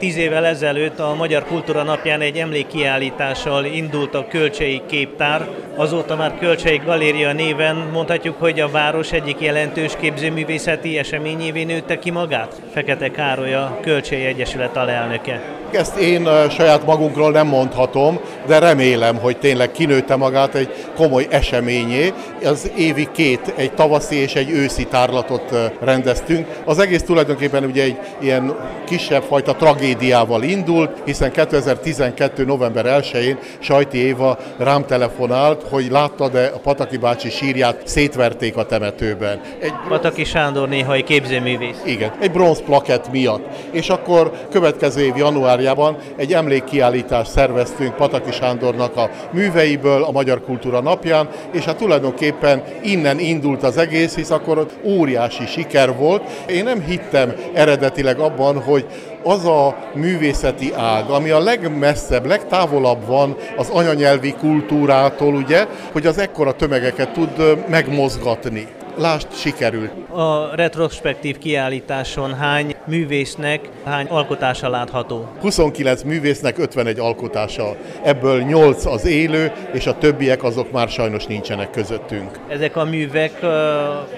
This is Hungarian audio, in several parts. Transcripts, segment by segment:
Tíz évvel ezelőtt a Magyar Kultúra Napján egy emlékkiállítással indult a Kölcsei Képtár. Azóta már Kölcsei Galéria néven mondhatjuk, hogy a város egyik jelentős képzőművészeti eseményévé nőtte ki magát. Fekete Károly a Kölcsei Egyesület alelnöke. Ezt én saját magunkról nem mondhatom, de remélem, hogy tényleg kinőtte magát egy komoly eseményé. Az évi két, egy tavaszi és egy őszi tárlatot rendeztünk. Az egész tulajdonképpen ugye egy ilyen kisebb fajta tragédiával indult, hiszen 2012. november 1-én Sajti Éva rám telefonált, hogy látta-e a Pataki bácsi sírját szétverték a temetőben. Egy Pataki Sándor néhai képzőművész. Igen, egy bronz plakett miatt. És akkor következő év januárjában egy emlékkiállítást szerveztünk Pataki Sándornak a műveiből a Magyar Kultúra napján, és hát tulajdonképpen innen indult az egész, hisz akkor óriási siker volt. Én nem hittem eredetileg abban, hogy az a művészeti ág, ami a legmesszebb, legtávolabb van az anyanyelvi kultúrától, ugye, hogy az ekkora tömegeket tud megmozgatni. Lásd, sikerült. A retrospektív kiállításon hány művésznek, hány alkotása látható? 29 művésznek 51 alkotása. Ebből 8 az élő, és a többiek azok már sajnos nincsenek közöttünk. Ezek a művek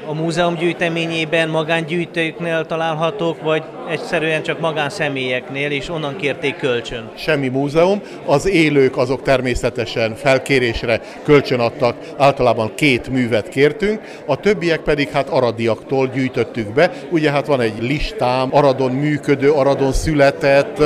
a múzeum gyűjteményében magángyűjtőknél találhatók, vagy egyszerűen csak magánszemélyeknél, és onnan kérték kölcsön? Semmi múzeum. Az élők azok természetesen felkérésre kölcsön adtak, általában két művet kértünk, a többiek pedig hát aradiaktól gyűjtöttük be. Ugye hát van egy listám Aradon működő, Aradon született,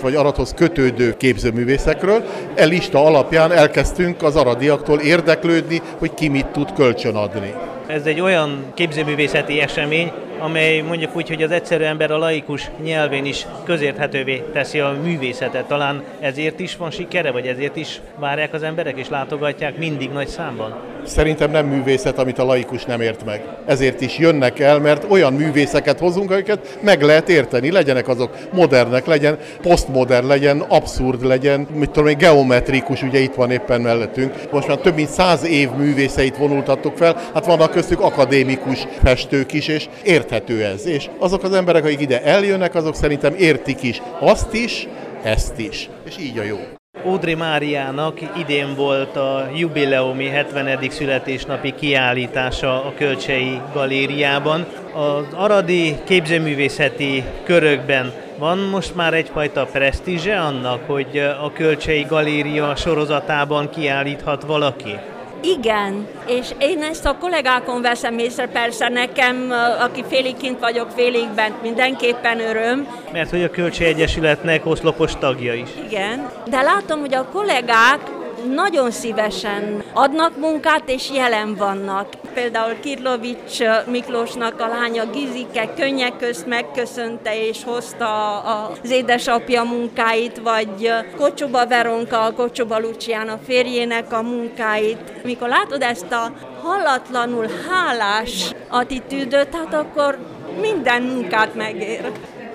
vagy Aradhoz kötődő képzőművészekről. E lista alapján elkezdtünk az aradiaktól érdeklődni, hogy ki mit tud kölcsön adni. Ez egy olyan képzőművészeti esemény, amely mondjuk úgy, hogy az egyszerű ember a laikus nyelvén is közérthetővé teszi a művészetet. Talán ezért is van sikere, vagy ezért is várják az emberek és látogatják mindig nagy számban? Szerintem nem művészet, amit a laikus nem ért meg. Ezért is jönnek el, mert olyan művészeket hozunk, amiket meg lehet érteni. Legyenek azok modernek, legyen posztmodern, legyen abszurd, legyen, mit tudom én, geometrikus, ugye itt van éppen mellettünk. Most már több mint száz év művészeit vonultattuk fel, hát vannak köztük akadémikus festők is, és ért érthető ez. És azok az emberek, akik ide eljönnek, azok szerintem értik is azt is, ezt is. És így a jó. Ódri Máriának idén volt a jubileumi 70. születésnapi kiállítása a Kölcsei Galériában. Az aradi képzőművészeti körökben van most már egyfajta presztízse annak, hogy a Kölcsei Galéria sorozatában kiállíthat valaki? Igen, és én ezt a kollégákon veszem észre, persze nekem, aki félig kint vagyok, félig bent, mindenképpen öröm. Mert hogy a Kölcsei Egyesületnek oszlopos tagja is. Igen, de látom, hogy a kollégák nagyon szívesen adnak munkát és jelen vannak. Például Kirlovics Miklósnak a lánya Gizike könnyek közt megköszönte és hozta az édesapja munkáit, vagy Kocsuba Veronka, Kocsuba Luciana férjének a munkáit. Mikor látod ezt a hallatlanul hálás attitűdöt, hát akkor minden munkát megér.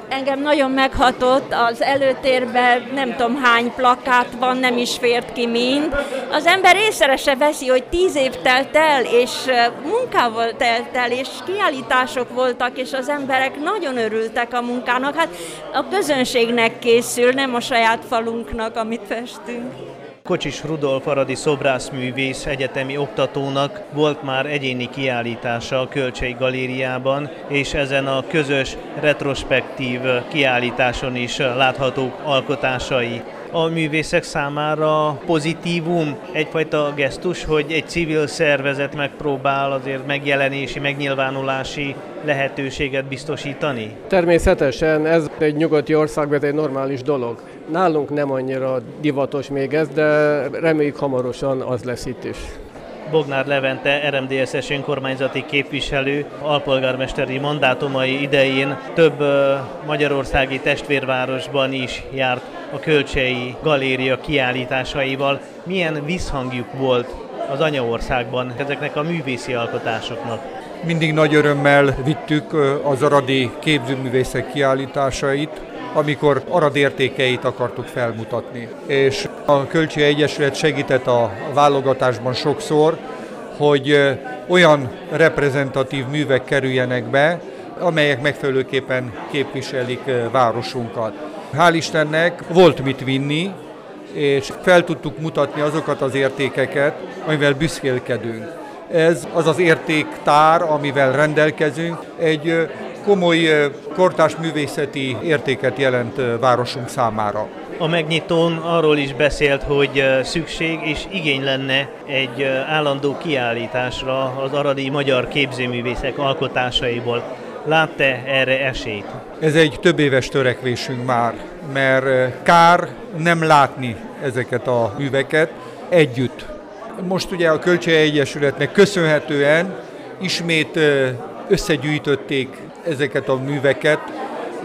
Engem nagyon meghatott, az előtérben nem tudom hány plakát van, nem is fért ki mind. Az ember észre se veszi, hogy tíz év telt el, és munkával telt el, és kiállítások voltak, és az emberek nagyon örültek a munkának. Hát a közönségnek készül, nem a saját falunknak, amit festünk. Kocsis Rudolf Aradi szobrászművész egyetemi oktatónak volt már egyéni kiállítása a Kölcsei Galériában, és ezen a közös retrospektív kiállításon is láthatók alkotásai a művészek számára pozitívum, egyfajta gesztus, hogy egy civil szervezet megpróbál azért megjelenési, megnyilvánulási lehetőséget biztosítani? Természetesen ez egy nyugati országban egy normális dolog. Nálunk nem annyira divatos még ez, de reméljük hamarosan az lesz itt is. Bognár Levente, RMDSS önkormányzati képviselő, alpolgármesteri mandátumai idején több magyarországi testvérvárosban is járt a Kölcsei Galéria kiállításaival. Milyen visszhangjuk volt az anyaországban ezeknek a művészi alkotásoknak? Mindig nagy örömmel vittük az aradi képzőművészek kiállításait, amikor arad értékeit akartuk felmutatni. És a Kölcsi Egyesület segített a válogatásban sokszor, hogy olyan reprezentatív művek kerüljenek be, amelyek megfelelőképpen képviselik városunkat. Hál' Istennek volt mit vinni, és fel tudtuk mutatni azokat az értékeket, amivel büszkélkedünk. Ez az az értéktár, amivel rendelkezünk, egy komoly kortás művészeti értéket jelent városunk számára. A megnyitón arról is beszélt, hogy szükség és igény lenne egy állandó kiállításra az aradi magyar képzőművészek alkotásaiból. Lát-e erre esélyt? Ez egy több éves törekvésünk már, mert kár nem látni ezeket a műveket együtt. Most ugye a Kölcsei Egyesületnek köszönhetően ismét összegyűjtötték ezeket a műveket,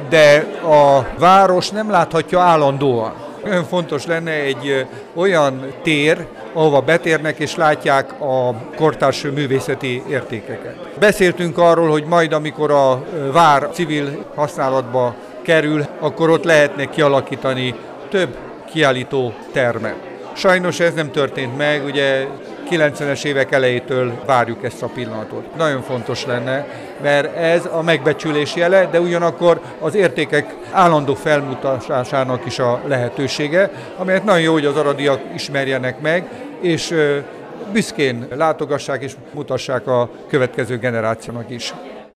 de a város nem láthatja állandóan. Nagyon fontos lenne egy olyan tér, ahova betérnek és látják a kortárs művészeti értékeket. Beszéltünk arról, hogy majd amikor a vár civil használatba kerül, akkor ott lehetne kialakítani több kiállító termet. Sajnos ez nem történt meg, ugye 90-es évek elejétől várjuk ezt a pillanatot. Nagyon fontos lenne, mert ez a megbecsülés jele, de ugyanakkor az értékek állandó felmutatásának is a lehetősége, amelyet nagyon jó, hogy az aradiak ismerjenek meg, és büszkén látogassák és mutassák a következő generációnak is.